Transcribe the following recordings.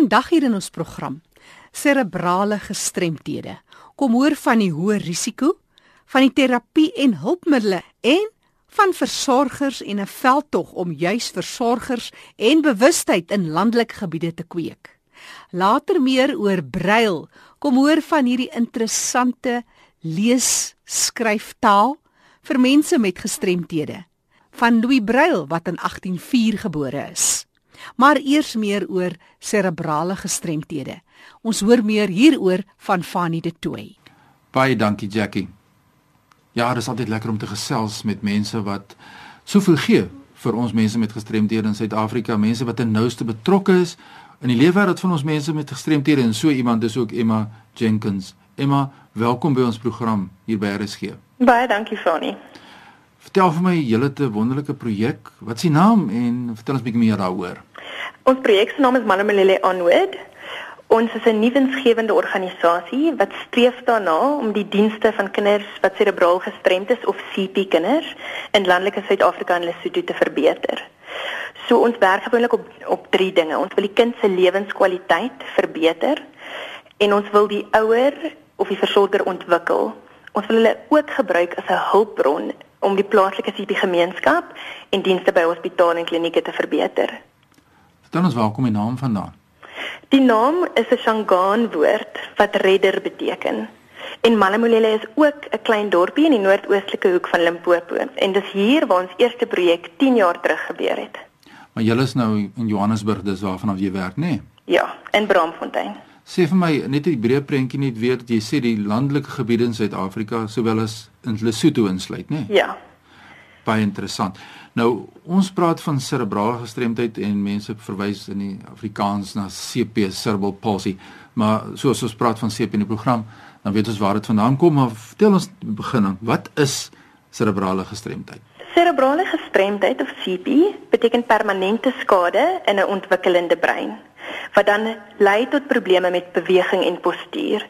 Vandag hier in ons program serebrale gestremthede. Kom hoor van die hoë risiko van die terapie en hulpmiddels en van versorgers en 'n veldtog om juis versorgers en bewustheid in landelike gebiede te kweek. Later meer oor brail. Kom hoor van hierdie interessante lees-skryftaal vir mense met gestremthede van Louis Braille wat in 1804 gebore is. Maar eers meer oor serebrale gestremthede. Ons hoor meer hieroor van Fanny de Tooy. Baie dankie Jackie. Ja, dit is altyd lekker om te gesels met mense wat soveel gee vir ons mense met gestremthede in Suid-Afrika, mense wat in nouste betrokke is in die lewenswêreld van ons mense met gestremthede en so iemand is ook Emma Jenkins. Emma, welkom by ons program hier by RSG. Baie dankie Fanny. Vertel vir my, julle 'n wonderlike projek. Wat is die naam en vertel ons bietjie meer daaroor. Ons projek se naam is Malamulele Onward. Ons is 'n nuwensgewende organisasie wat streef daarna om die dienste van kinders wat serebraal gestremd is of CP kinders in landelike Suid-Afrika en Lesotho te verbeter. So ons werk gewoonlik op op drie dinge. Ons wil die kind se lewenskwaliteit verbeter en ons wil die ouer of die versorger ontwikkel. Ons wil hulle ook gebruik as 'n hulpbron om die plaaslike CP gemeenskap en dienste by hospitale en klinieke te verbeter. Vertel ons waar kom die naam vandaan? Die naam is 'n Shangaan woord wat redder beteken. En Malamulele is ook 'n klein dorpie in die noordoostelike hoek van Limpopo en dis hier waar ons eerste projek 10 jaar terug gebeur het. Maar julle is nou in Johannesburg, dis waarvan jy werk, nê? Nee? Ja, in Bramfontein. Sê vir my net 'n breë prentjie net weer, jy sê die landelike gebiede in Suid-Afrika sowel as in Lesotho insluit, nê? Nee? Ja. Baie interessant. Nou ons praat van serebrale gestremdheid en mense verwys in die Afrikaans na CP cerebral palsy, maar soos ons praat van CP in die program, dan weet ons waar dit vandaan kom, maar vertel ons begin, wat is serebrale gestremdheid? Serebrale gestremdheid of CP beteken permanente skade in 'n ontwikkelende brein wat dan lei tot probleme met beweging en postuur.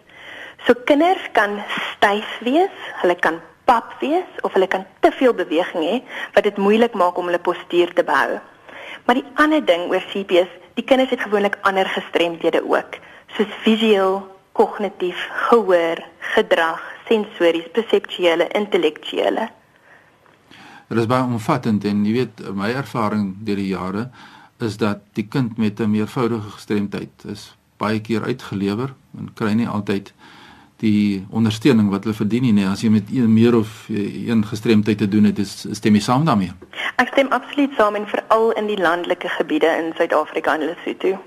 So kinders kan styf wees, hulle kan pap wees of hulle kan te veel beweging hê wat dit moeilik maak om hulle postuur te behou. Maar die ander ding oor CP's, die kinders het gewoonlik ander gestremdhede ook, soos visueel, kognitief, gehoor, gedrag, sensories, perseptuele, intellektuele. Dit is baie omvattend en jy weet my ervaring deur die jare is dat die kind met 'n meervoudige gestremdheid is baie keer uitgelewer en kry nie altyd die ondersteuning wat hulle verdien nie as jy met een meer of een gestremdheid te doen het is stem jy saam daarmee? Ek stem absoluut saam en veral in die landelike gebiede in Suid-Afrika en Lesotho.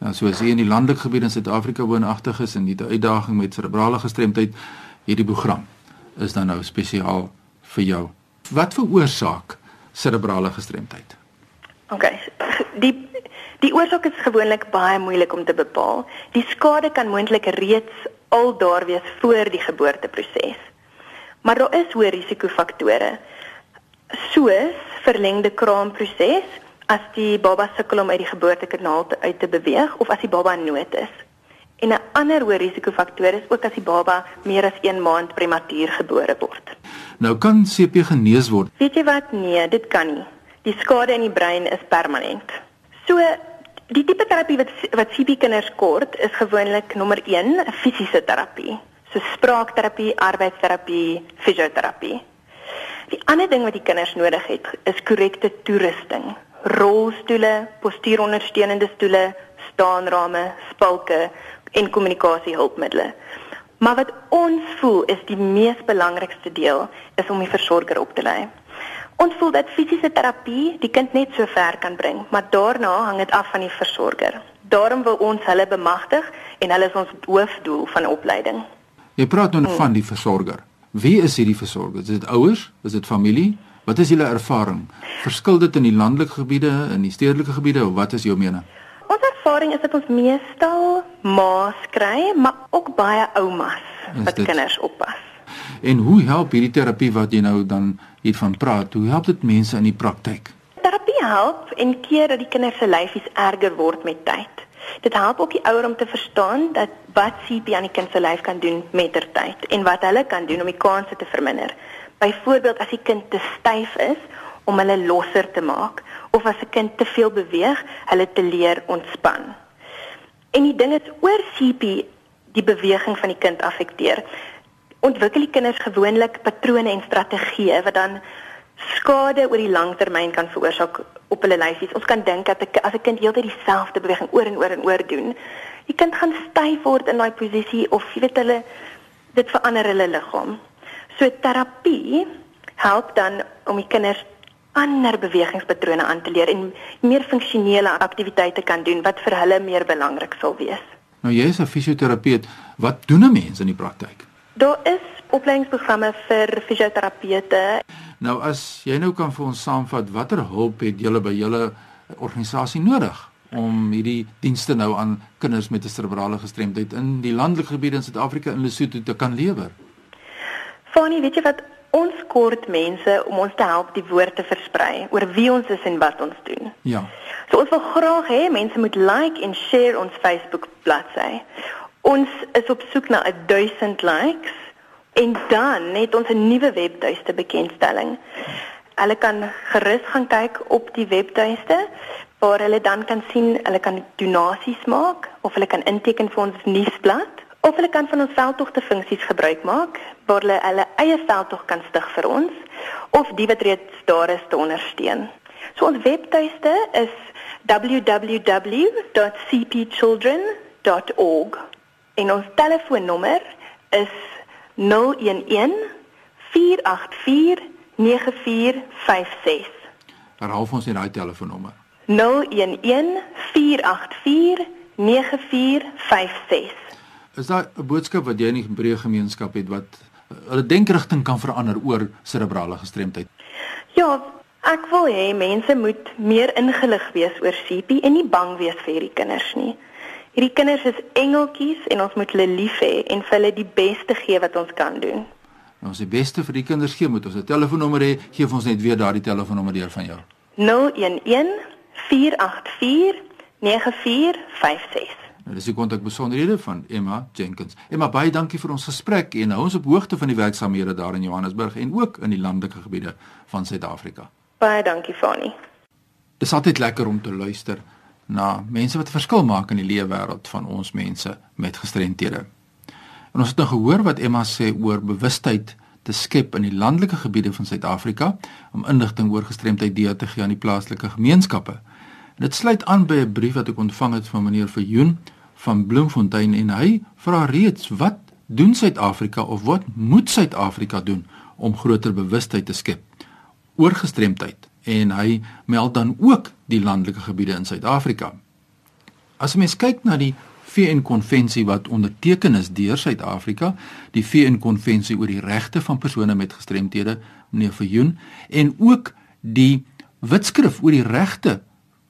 Ja so as jy in die landelike gebiede in Suid-Afrika woonagtig is en 'n uitdaging met cerebrale gestremdheid hierdie program is dan nou spesiaal vir jou. Wat veroorsaak cerebrale gestremdheid? OK die Die oorsaak is gewoonlik baie moeilik om te bepaal. Die skade kan moontlik reeds al daar wees voor die geboorteproses. Maar daar is hoë risikofaktore soos verlengde kraamproses as die baba sukkel om uit die geboortekanaal te, uit te beweeg of as die baba in nood is. En 'n ander hoë risikofaktor is ook as die baba meer as 1 maand prematuur gebore word. Nou kan CP genees word. Weet jy wat? Nee, dit kan nie. Die skade in die brein is permanent. So Die tipe terapie wat wat CP kinders kort is gewoonlik nommer 1 fisiese terapie, so spraakterapie, arbeidsterapie, fisioterapie. Die ander ding wat die kinders nodig het is korrekte toerusting, rolstoele, postuurondersteunende stoele, staanrame, spalke en kommunikasiehulpmiddels. Maar wat ons voel is die mees belangrikste deel is om die versorger op te lei. Ons voel dat fisiese terapie die kind net so ver kan bring, maar daarna hang dit af van die versorger. Daarom wil ons hulle bemagtig en hulle is ons hoofdoel van opleiding. Jy praat nou hmm. van die versorger. Wie is hierdie versorger? Is dit ouers? Is dit familie? Wat is julle ervaring? Verskil dit in die landelike gebiede en die stedelike gebiede of wat is jou mening? Ons ervaring is dat ons meestal ma's kry, maar ook baie oumas wat kinders oppas. En hoe help hierdie terapie wat jy nou dan hiervan praat? Hoe help dit mense in die praktyk? Terapie help en keer dat die kinders se lyfies erger word met tyd. Dit help ook die ouer om te verstaan dat wat CP aan die kind se lyf kan doen met ter tyd en wat hulle kan doen om die kanse te verminder. Byvoorbeeld as die kind te styf is om hulle losser te maak of as 'n kind te veel beweeg, hulle te leer ontspan. En die ding is oor CP die beweging van die kind affekteer. Ontwikkel die kinders gewoonlik patrone en strategieë wat dan skade oor die langtermyn kan veroorsaak op hulle lyfies. Ons kan dink dat as 'n kind heeltyd dieselfde beweging oor en oor en oor doen, die kind gaan styf word in daai posisie of jy weet hulle dit verander hulle liggaam. So terapie help dan om die kinders ander bewegingspatrone aan te leer en meer funksionele aktiwiteite kan doen wat vir hulle meer belangrik sal wees. Nou jy is 'n fisioterapeut, wat doen 'n mens in die praktyk? Daar is opleidingsprogramme vir fisioterapeute. Nou as jy nou kan vir ons saamvat watter hulp het julle by julle organisasie nodig om hierdie dienste nou aan kinders met 'n cerebrale gestremdheid in die landelike gebiede in Suid-Afrika in Lesotho te kan lewer? Fanie, weet jy wat ons kort mense om ons te help die woord te versprei oor wie ons is en wat ons doen. Ja. So ons wil graag hê mense moet like en share ons Facebook bladsy. Ons is op soek na 1000 likes en dan net ons 'n nuwe webtuiste bekendstelling. Hulle kan gerus gaan kyk op die webtuiste waar hulle dan kan sien hulle kan donasies maak of hulle kan inteken vir ons nuusblad of hulle kan van ons veldtogte funksies gebruik maak waar hulle hulle eie veldtog kan stig vir ons of die wat reeds daar is te ondersteun. So ons webtuiste is www.cpchildren.org en ons telefoonnommer is 011 484 9456. Herhaal ons net daai telefoonnommer. 011 484 9456. Is daar 'n boodskap wat jy in die breë gemeenskap het wat uh, hulle denkrigting kan verander oor cerebrale gestremdheid? Ja, ek wil hê mense moet meer ingelig wees oor CP en nie bang wees vir hierdie kinders nie. Hierdie kinders is engeltjies en ons moet hulle lief hê en vir hulle die beste gee wat ons kan doen. Nou as die beste vir die kinders gee, moet ons 'n telefoonnommer hê. Geef ons net weer daardie telefoonnommer deur van jou. 011 484 9456. Nou dis die kontak besonderhede van Emma Jenkins. Emma, baie dankie vir ons gesprek en hou ons op hoogte van die werksamehede daar in Johannesburg en ook in die landelike gebiede van Suid-Afrika. Baie dankie, Fani. Dis altyd lekker om te luister na mense wat 'n verskil maak in die lewe wêreld van ons mense met gestremthede. En ons het nou gehoor wat Emma sê oor bewustheid te skep in die landelike gebiede van Suid-Afrika om inligting oor gestremdheid deur te gee aan die plaaslike gemeenskappe. En dit sluit aan by 'n brief wat ek ontvang het van meneer Verjoen van Bloemfontein en hy vra reeds wat doen Suid-Afrika of wat moet Suid-Afrika doen om groter bewustheid te skep oor gestremdheid en hy meld dan ook die landelike gebiede in Suid-Afrika. As 'n mens kyk na die VN-konvensie wat onderteken is deur Suid-Afrika, die VN-konvensie oor die regte van persone met gestremthede, meneer Verjoen, en ook die wetskrif oor die regte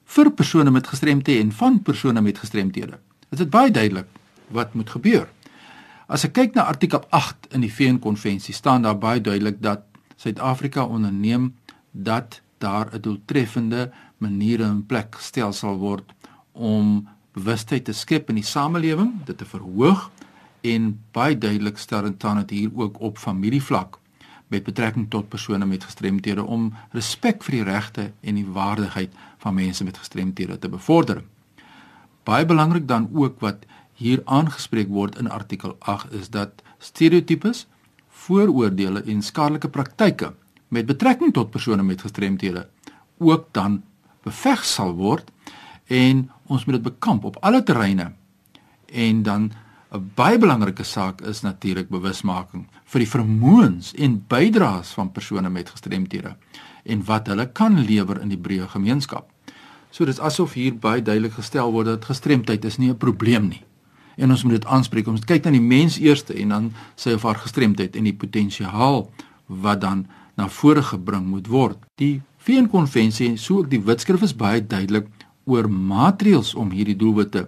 vir persone met gestremthede en van persone met gestremthede is dit baie duidelik wat moet gebeur. As ek kyk na artikel 8 in die VN-konvensie, staan daar baie duidelik dat Suid-Afrika onderneem dat daar 'n doeltreffende maniere in plek gestel sal word om bewustheid te skep in die samelewing, dit te verhoog en baie duidelik stel dit aan dat hier ook op familievlak met betrekking tot persone met gestremthede om respek vir die regte en die waardigheid van mense met gestremthede te bevorder. Baie belangrik dan ook wat hier aangespreek word in artikel 8 is dat stereotypes, vooroordeele en skadelike praktyke met betrekking tot persone met gestremthede ook dan beveg sal word en ons moet dit bekamp op alle terreine. En dan 'n baie belangrike saak is natuurlik bewusmaking vir die vermoëns en bydraes van persone met gestremthede en wat hulle kan lewer in die breë gemeenskap. So dis asof hier baie duidelik gestel word dat gestremdheid is nie 'n probleem nie. En ons moet dit aanspreek. Ons kyk na die mens eerste en dan sy of haar gestremdheid en die potensiaal wat dan na vore gebring moet word. Die VN-konvensie, so ook die Wetskrif is baie duidelik oor maatreëls om hierdie doelwitte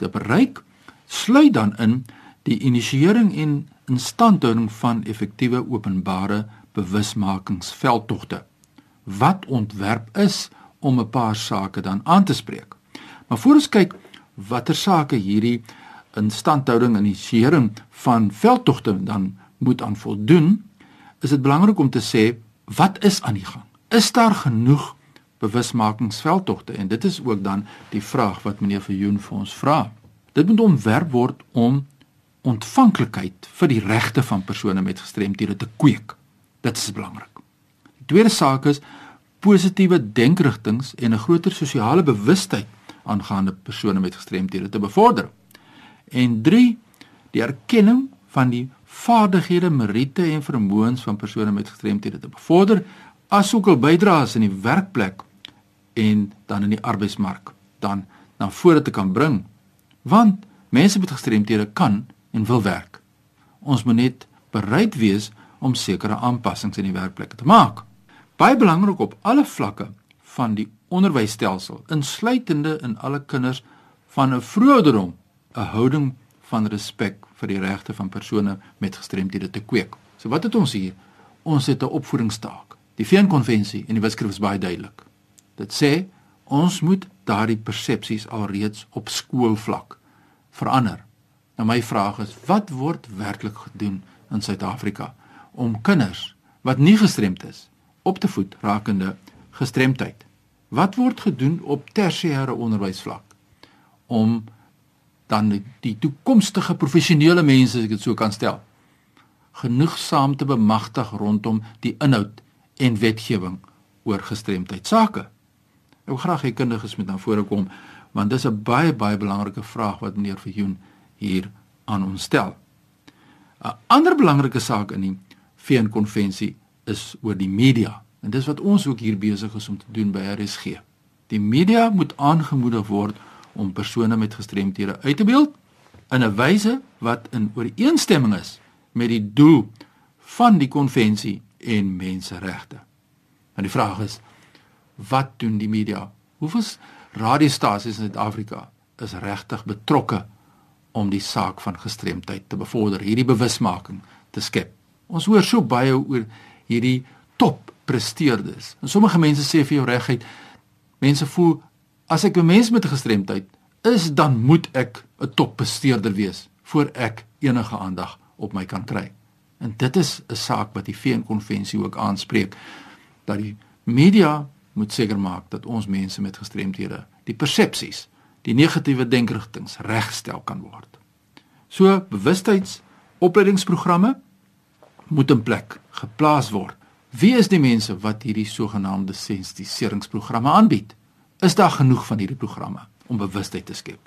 te bereik. Sluit dan in die inisiëring en instandhouding van effektiewe openbare bewusmakingsveldtogte wat ontwerp is om 'n paar sake dan aan te spreek. Maar voor ons kyk watter sake hierdie instandhouding en inisiering van veldtogte dan moet aan voldoen, is dit belangrik om te sê wat is aan die gang? Is daar genoeg bewusmakingsveldtogte en dit is ook dan die vraag wat meneer Verjoen vir ons vra. Dit moet ontwerp word om ontvanklikheid vir die regte van persone met gestremthede te kweek. Dit is belangrik. Die tweede saak is positiewe denkrigtinge en 'n groter sosiale bewustheid aangaande persone met gestremthede te bevorder. En 3 die erkenning van die vaardighede, meriete en vermoëns van persone met gestremthede te bevorder asook hul bydraes in die werkplek en dan in die arbeidsmark dan na vore te kan bring. Want mense met gestremthede kan en wil werk. Ons moet net bereid wees om sekere aanpassings in die werkplek te maak. Baie belangrik op alle vlakke van die onderwysstelsel, insluitende in alle kinders van 'n vroeëdom, 'n houding van respek vir die regte van persone met gestremthede te kweek. So wat het ons hier? Ons het 'n opvoedingstaak. Die VN-konvensie en die wetskrif is baie duidelik. Dit sê ons moet daardie persepsies alreeds op skoolvlak verander. Nou my vraag is, wat word werklik gedoen in Suid-Afrika om kinders wat nie gestremd is op te voed rakende gestremdheid? Wat word gedoen op tersiêre onderwysvlak om dan die, die toekomstige professionele mense, as ek dit so kan stel, genoegsaam te bemagtig rondom die inhoud en wetgewing oor gestremdheid sake? Ek wil graag hê kundiges moet na vore kom want dis 'n baie baie belangrike vraag wat meneer Verjoen hier aan ons stel. 'n Ander belangrike saak in die VN-konvensie is oor die media en dis wat ons ook hier besig is om te doen by RSG. Die media moet aangemoedig word om persone met gestremthede uit te beeld in 'n wyse wat in ooreenstemming is met die doel van die konvensie en menseregte. Maar die vraag is wat doen die media? Hoeveel radiostasies in Suid-Afrika is regtig betrokke om die saak van gestremdheid te bevorder, hierdie bewusmaking te skep. Ons hoor so baie oor hierdie top presteerders. En sommige mense sê vir jou regheid, mense voel as ek 'n mens met 'n gestremdheid is, dan moet ek 'n top presteerder wees voor ek enige aandag op my kan kry. En dit is 'n saak wat die VN-konvensie ook aanspreek dat die media moet seker maak dat ons mense met gestremthede die persepsies die negatiewe denkerigtinge regstel kan word. So bewustheidsopleidingsprogramme moet in plek geplaas word. Wie is die mense wat hierdie sogenaamde sensitiseringsprogramme aanbied? Is daar genoeg van hierdie programme om bewustheid te skep?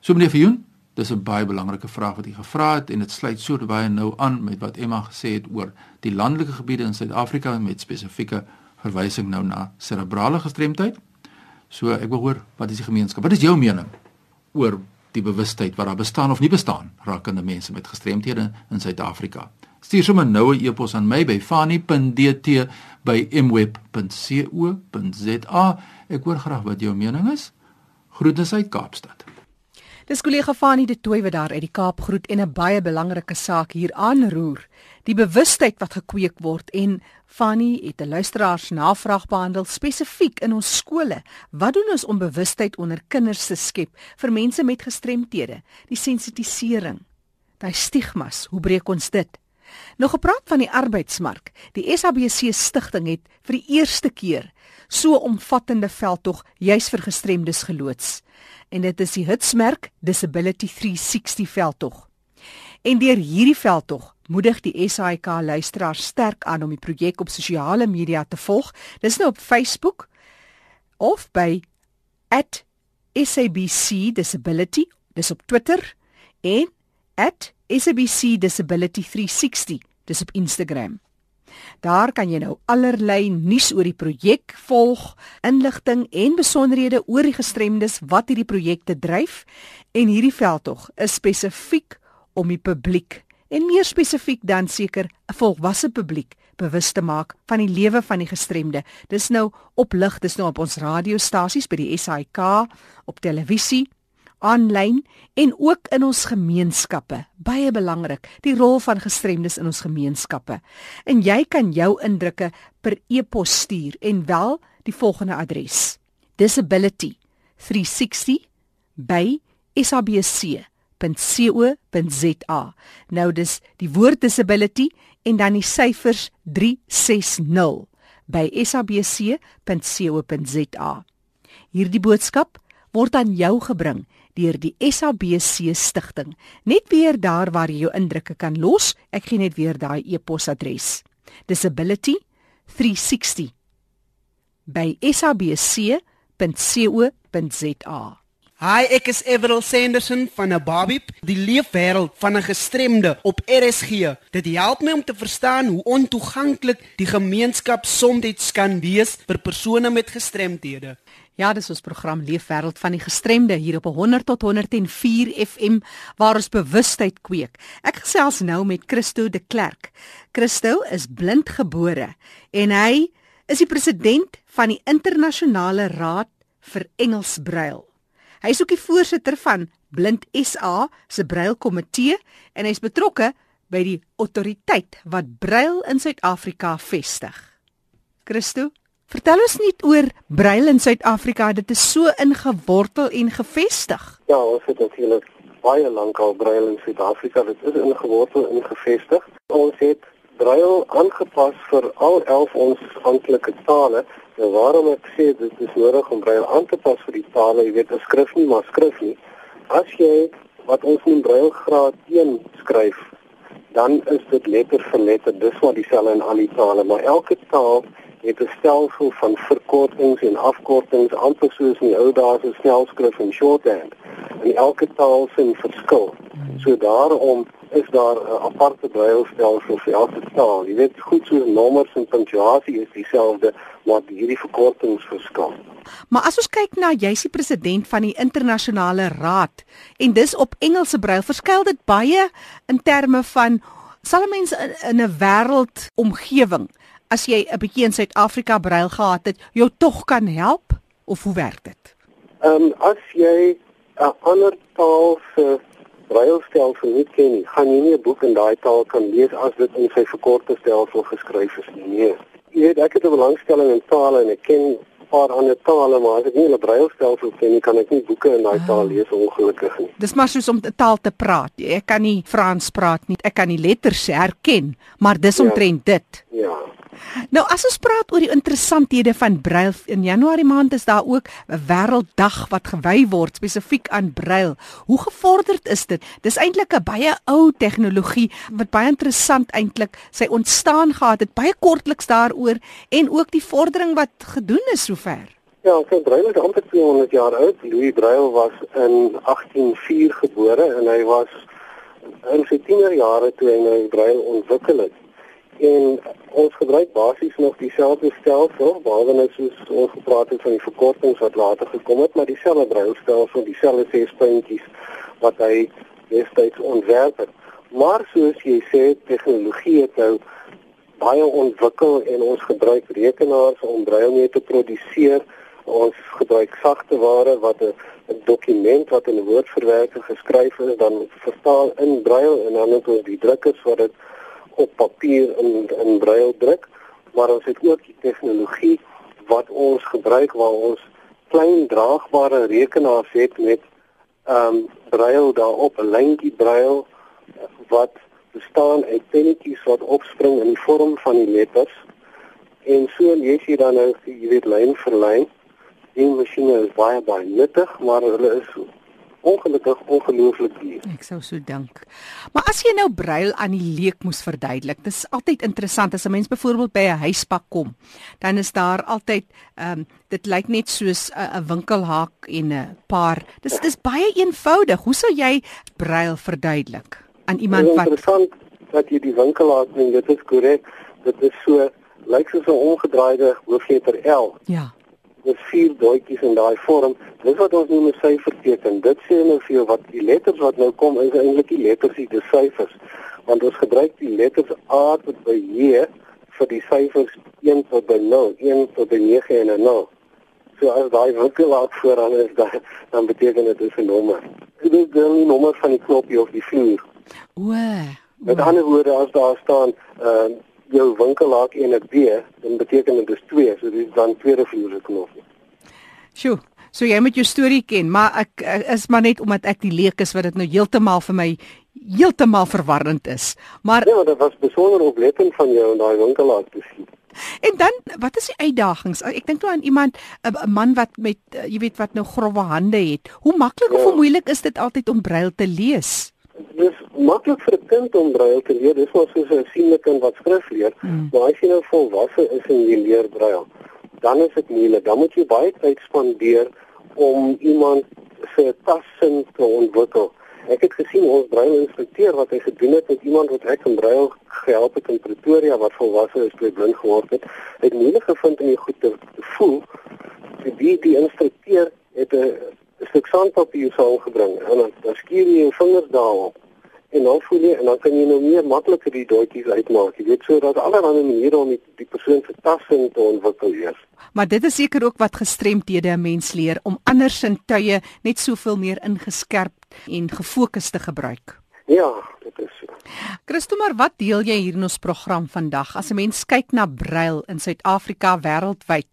So meneer Viljoen, dis 'n baie belangrike vraag wat u gevra het en dit sluit so baie nou aan met wat Emma gesê het oor die landelike gebiede in Suid-Afrika met spesifieke verwysing nou na serebrale gestremdheid. So ek wil hoor wat is die gemeenskap? Wat is jou mening oor die bewustheid wat daar bestaan of nie bestaan rakende mense met gestremthede in Suid-Afrika? Stuur sommer nou 'n e-pos aan my by fani.dt@mweb.co.za. Ek hoor graag wat jou mening is. Groete uit Kaapstad. Dis kollega Fani de Tooi wat daar uit die Kaap groet en 'n baie belangrike saak hier aanroer. Die bewustheid wat gekweek word en Fani het 'n luisteraars navraag behandel spesifiek in ons skole. Wat doen ons om bewustheid onder kinders te skep vir mense met gestremthede? Die sensitisering, daai stigmas, hoe breek ons dit? Nog gepraat van die arbeidsmark. Die SABC stigting het vir die eerste keer so omvattende veldtog juis vir gestremdes geloods en dit is die hitsmerk Disability 360 veldtog. En deur hierdie veldtog moedig die SAIK luisteraars sterk aan om die projek op sosiale media te volg. Dis nou op Facebook of by @sabcdisability, dis op Twitter en @sabcdisability360, dis op Instagram. Daar kan jy nou allerlei nuus oor die projek volg, inligting en besonderhede oor die gestremdes wat hierdie projekte dryf en hierdie veldtog is spesifiek om die publiek en meer spesifiek dan seker 'n volwasse publiek bewus te maak van die lewe van die gestremde. Dis nou op lig, dis nou op ons radiostasies by die SAK, op televisie, aanlyn en ook in ons gemeenskappe. Baie belangrik, die rol van gestremdes in ons gemeenskappe. En jy kan jou indrukke per e-pos stuur en wel die volgende adres: disability360@sabc.co.za. Nou dis die woord disability en dan die syfers 360 by sabc.co.za. Hierdie boodskap word aan jou gebring deur die SABC stigting. Net weer daar waar jy jou indrukke kan los. Ek gee net weer daai e-posadres. Disability 360 by sabc.co.za. Hi, ek is Everal Sanderson van 'n Babip, die leefwêreld van 'n gestremde op RSG. Dit help my om te verstaan hoe ontoeganklik die gemeenskap soms kan wees vir persone met gestremthede. Ja, dis ons program Leefwêreld van die gestremde hier op 100 tot 104 FM waar ons bewustheid kweek. Ek gesels nou met Christo de Klerk. Christo is blindgebore en hy is die president van die internasionale raad vir Engelsbruil. Hy is ook die voorsitter van Blind SA se Brailkomitee en hy is betrokke by die autoriteit wat Brail in Suid-Afrika vestig. Christo, vertel ons net oor Brail in Suid-Afrika. Dit is so ingewortel en gevestig. Ja, ons het natuurlik baie lank al Brail in Suid-Afrika. Dit is ingewortel en gevestig. Ons het Braille aangepas vir al 11 ons amptelike tale. Nou waarom ek sê dit is nodig om Braille aan te pas vir die tale, jy weet, 'n skrif nie maar skrif nie. As jy wat ons in Braille graad 1 skryf, dan is dit letter vir letter, dis wat dieselfde in al die tale, maar elke taal het 'n stelsel van verkortings en afkortings, amper soos in die ou dae se snelskrif en shorthand. En elke taal sien verskil. So daarom is daar 'n aparte brailstelsel vir elke taal. Jy weet goed so nommers en punctuasie is dieselfde, maar hierdie verkortings verskil. Maar as ons kyk na jy's die president van die internasionale raad en dis op Engelse brail, verskil dit baie in terme van sal mense in 'n wêreld omgewing as jy 'n bietjie in Suid-Afrika brail gehad het, jou tog kan help of hoe werk dit? Ehm um, as jy 'n ander taal se brailstelsel nie ken nie, gaan jy nie 'n boek in daai taal kan lees as dit in sy verkorte stelsel geskryf is nie. Nee. Jy weet ek het 'n belangstelling in tale en ek ken 'n paar ander tale, maar as ek nie 'n brailstelsel ken nie, kan ek nie boeke in daai taal lees ongelukkig nie. Dis maar soos om 'n taal te praat. Ek kan nie Frans praat nie. Ek kan die letters herken, maar dis ja. omtrent ja. dit. Ja. Nou as ons praat oor die interessanthede van brail in Januarie maand is daar ook 'n wêrelddag wat gewy word spesifiek aan brail. Hoe gevorderd is dit? Dis eintlik 'n baie ou tegnologie wat baie interessant eintlik sy ontstaan gehad het. Baie kortliks daaroor en ook die vordering wat gedoen is sover. Ja, sy brail is amper 200 jaar oud. Louis Braille was in 1804 gebore en hy was in sy tienerjare toe hy nou brail ontwikkel het en ons gebruik basies nog dieselfde stelsel behalwe nou soos ons gepraat het van die verkortings wat later gekom het maar dieselfde brailstelsel dieselfde ses puntjies wat hy destyds ontwerp het. Maar soos jy sê tegnologie het nou baie ontwikkel en ons gebruik rekenaars om brail mee te produseer. Ons gebruik sagte ware wat 'n 'n dokument wat in woordverwerking geskryf is dan vertaal in brail en dan het ons die drukkers wat dit op papier in in braille druk, maar ons het ook die tegnologie wat ons gebruik waar ons klein draagbare rekenaars het met ehm um, braille daarop 'n lyntjie braille wat bestaan uit pennetjies wat opspring in die vorm van die letters en so lees jy dan nou jy weet lyn vir lyn. Die masjiene is baie baie nuttig, maar hulle is ongelukkig ongelooflik duur. Ek sou so dink. Maar as jy nou brail aan die leek moes verduidelik, dis altyd interessant as 'n mens byvoorbeeld by 'n huispak kom, dan is daar altyd ehm um, dit lyk net soos 'n uh, winkelhaak en 'n paar. Dis dis baie eenvoudig. Hoe sou jy brail verduidelik aan iemand wat Interessant dat jy die winkelhaak noem. Dit is korrek. Dit is so lyk soos 'n omgedraaide hoofletter L. Ja dis vier doetjies in daai vorm. Dis wat ons noem 'n syferteken. Dit sê nou vir jou wat die letters wat nou kom is eintlik die letters die syfers. Want ons gebruik die letters A tot by J vir die syfers 1 tot by 0, 1 tot by 9 en 0. So as daai winkelaar vooraan is, dan, dan beteken dit 'n nommer. Dit is die nommer van die knoppie of die vloer. O. Met ander woorde as daar staan uh jou winkelhaak en 'n B, dan beteken dit is 2, so dis dan tweede vloer knop. Sjoe. So jy moet jou storie ken, maar ek is maar net omdat ek die leek is wat dit nou heeltemal vir my heeltemal verwarrend is. Maar Ja, dit was besonder oplettend van jou om daai winkelhaak te sien. En dan, wat is die uitdagings? Ek dink nou aan iemand 'n man wat met eh, jy weet wat nou grouwe hande het. Hoe maklik ja. of hoe moeilik is dit altyd om brail te lees? Dis maklik vir 'n kind om brail te leer. Dis maar soos 'n sienlike kind wat skrif leer, hmm. maar as jy nou volwasse is en jy leer brail, dan is dit moeilik. Dan moet jy baie tyd spandeer om iemand se tassin te ontwikkel. Ek het gesien ons brail instrukteur wat hy gedoen het met iemand wat ek in brail gehelp het in Pretoria wat volwasse is toe blind geword het. Hy het moeilik gevind om goed te voel. Die die instrukteur het 'n stuk sandpapier saamgebring en dan, dan skuur jy jou vingers daarop en dan voel jy en dan kan jy nou meer makliker die doetjies uitmaak. Jy weet so dat allerlei maniere om die, die persoon se tassin te ontwikkel is. Maar dit is seker ook wat gestremdhede 'n mens leer om ander sintuie net soveel meer ingeskerp en gefokus te gebruik. Ja, dit is so. Christo, maar wat deel jy hier in ons program vandag? As 'n mens kyk na brail in Suid-Afrika wêreldwyd,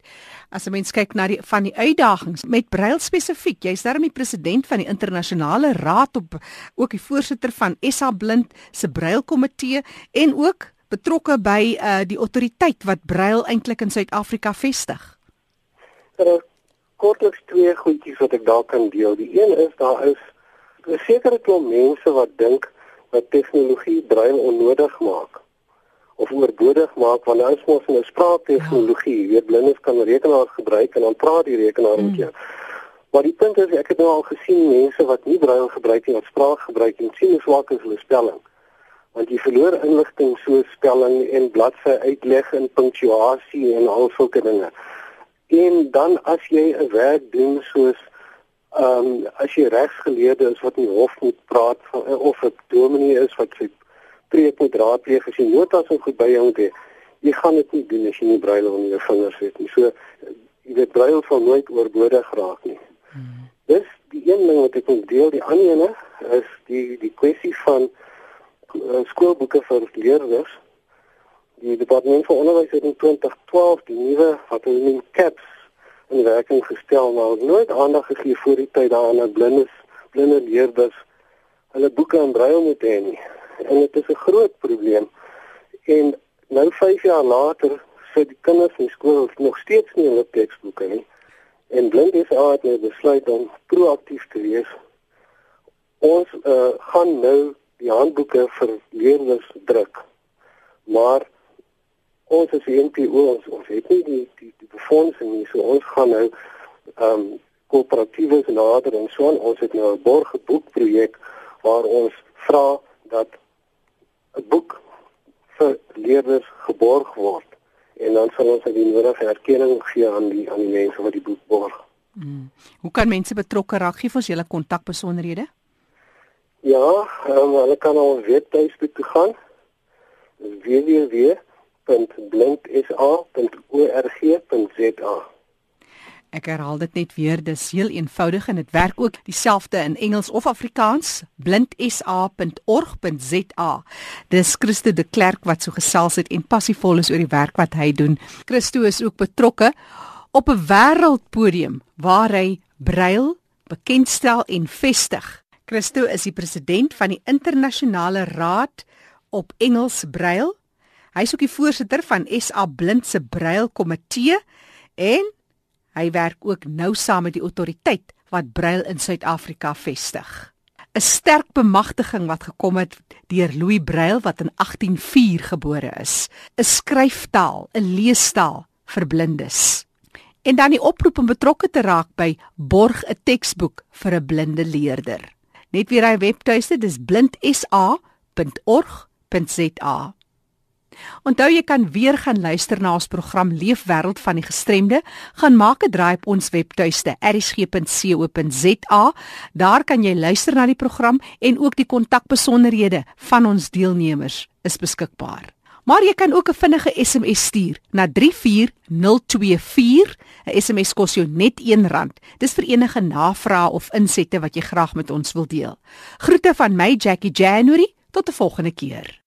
as 'n mens kyk na die van die uitdagings met brail spesifiek, jy's daarmee president van die internasionale raad op ook die voorsitter van SA Blind se brail komitee en ook betrokke by uh, die autoriteit wat Braille eintlik in Suid-Afrika vestig? Er is kortliks twee goedjies wat ek daar kan deel. Die een is daar is 'n sekere klomp mense wat dink dat tegnologie Braille onnodig maak of oorbodig maak want nou is mos 'n spraaktegnologie. Ja. Jy weet blindes kan rekenaars gebruik en dan praat die rekenaar met jou. Maar die punt is ek het nou al gesien mense wat nie Braille gebruik nie, wat spraak gebruik en sien hoe swak is hulle spelling want jy verloor inligting soos spelling en bladsy uitleg en punctuasie en al sulke dinge. En dan as jy 'n werk doen soos ehm um, as jy regsgeleerde is wat in die hof moet praat van, of 'n dominee is wat sy preek moet raadpleeg as jy notas en goed by jou moet hê, jy gaan dit nie doen as jy nie braille onder jou vingers het nie. So jy weet braille sal nooit oorbodig raak nie. Hmm. Dis die een ding wat ek wil deel, die ander ene is die die kwessie van uh, skoolboeke vir leerders. Die departement van onderwys het in 2012 die nuwe wat hulle noem CAPS in werking gestel, maar nooit aandag gegee voor die tyd daaraan dat blindes blinde leerders hulle boeke in braille moet hê nie. En dit is 'n groot probleem. En nou 5 jaar later sit die kinders in skool nog steeds nie hulle teksboeke nie. En blindes het nou besluit om proaktief te wees. Ons uh, gaan nou die handboeke vir leerders druk. Maar ons as NPO ons, ons het nie die die die befondsing nie. So ons gaan nou ehm um, koöperatiewe nader en so aan. Ons het nou 'n borgeboek projek waar ons vra dat 'n boek vir leerders geborg word en dan sal ons die nodige erkenning gee aan die aan die mense wat die boek borg. Hmm. Hoe kan mense betrokke raak? Gee ons julle kontakbesonderhede. Ja, um, hulle kan al webtuiste toe gaan. www.blindsa.org.za. Ek herhaal dit net weer, dis heel eenvoudig en dit werk ook dieselfde in Engels of Afrikaans, blindsa.org.za. Dis Christo de Klerk wat so gesels het en passievol is oor die werk wat hy doen. Christo is ook betrokke op 'n wêreldpodium waar hy brail bekendstel en vestig. Christo is die president van die internasionale raad op Engels brail. Hy is ook die voorsitter van SA Blind se brail komitee en hy werk ook nou saam met die autoriteit wat brail in Suid-Afrika vestig. 'n Sterk bemagtiging wat gekom het deur Louis Braille wat in 1804 gebore is. 'n Skryftaal, 'n leestaal vir blindes. En dan die oproep om betrokke te raak by borg 'n teksboek vir 'n blinde leerder. Net weer hy webtuiste, dis blindsa.org.za. Onthou jy kan weer gaan luister na ons program Leefwêreld van die gestremde, gaan maak 'n draai op ons webtuiste erisg.co.za. Daar kan jy luister na die program en ook die kontakbesonderhede van ons deelnemers is beskikbaar. Maar jy kan ook 'n vinnige SMS stuur na 34024. 'n SMS kos jou net R1. Dis vir enige navrae of insette wat jy graag met ons wil deel. Groete van my Jackie January. Tot 'n volgende keer.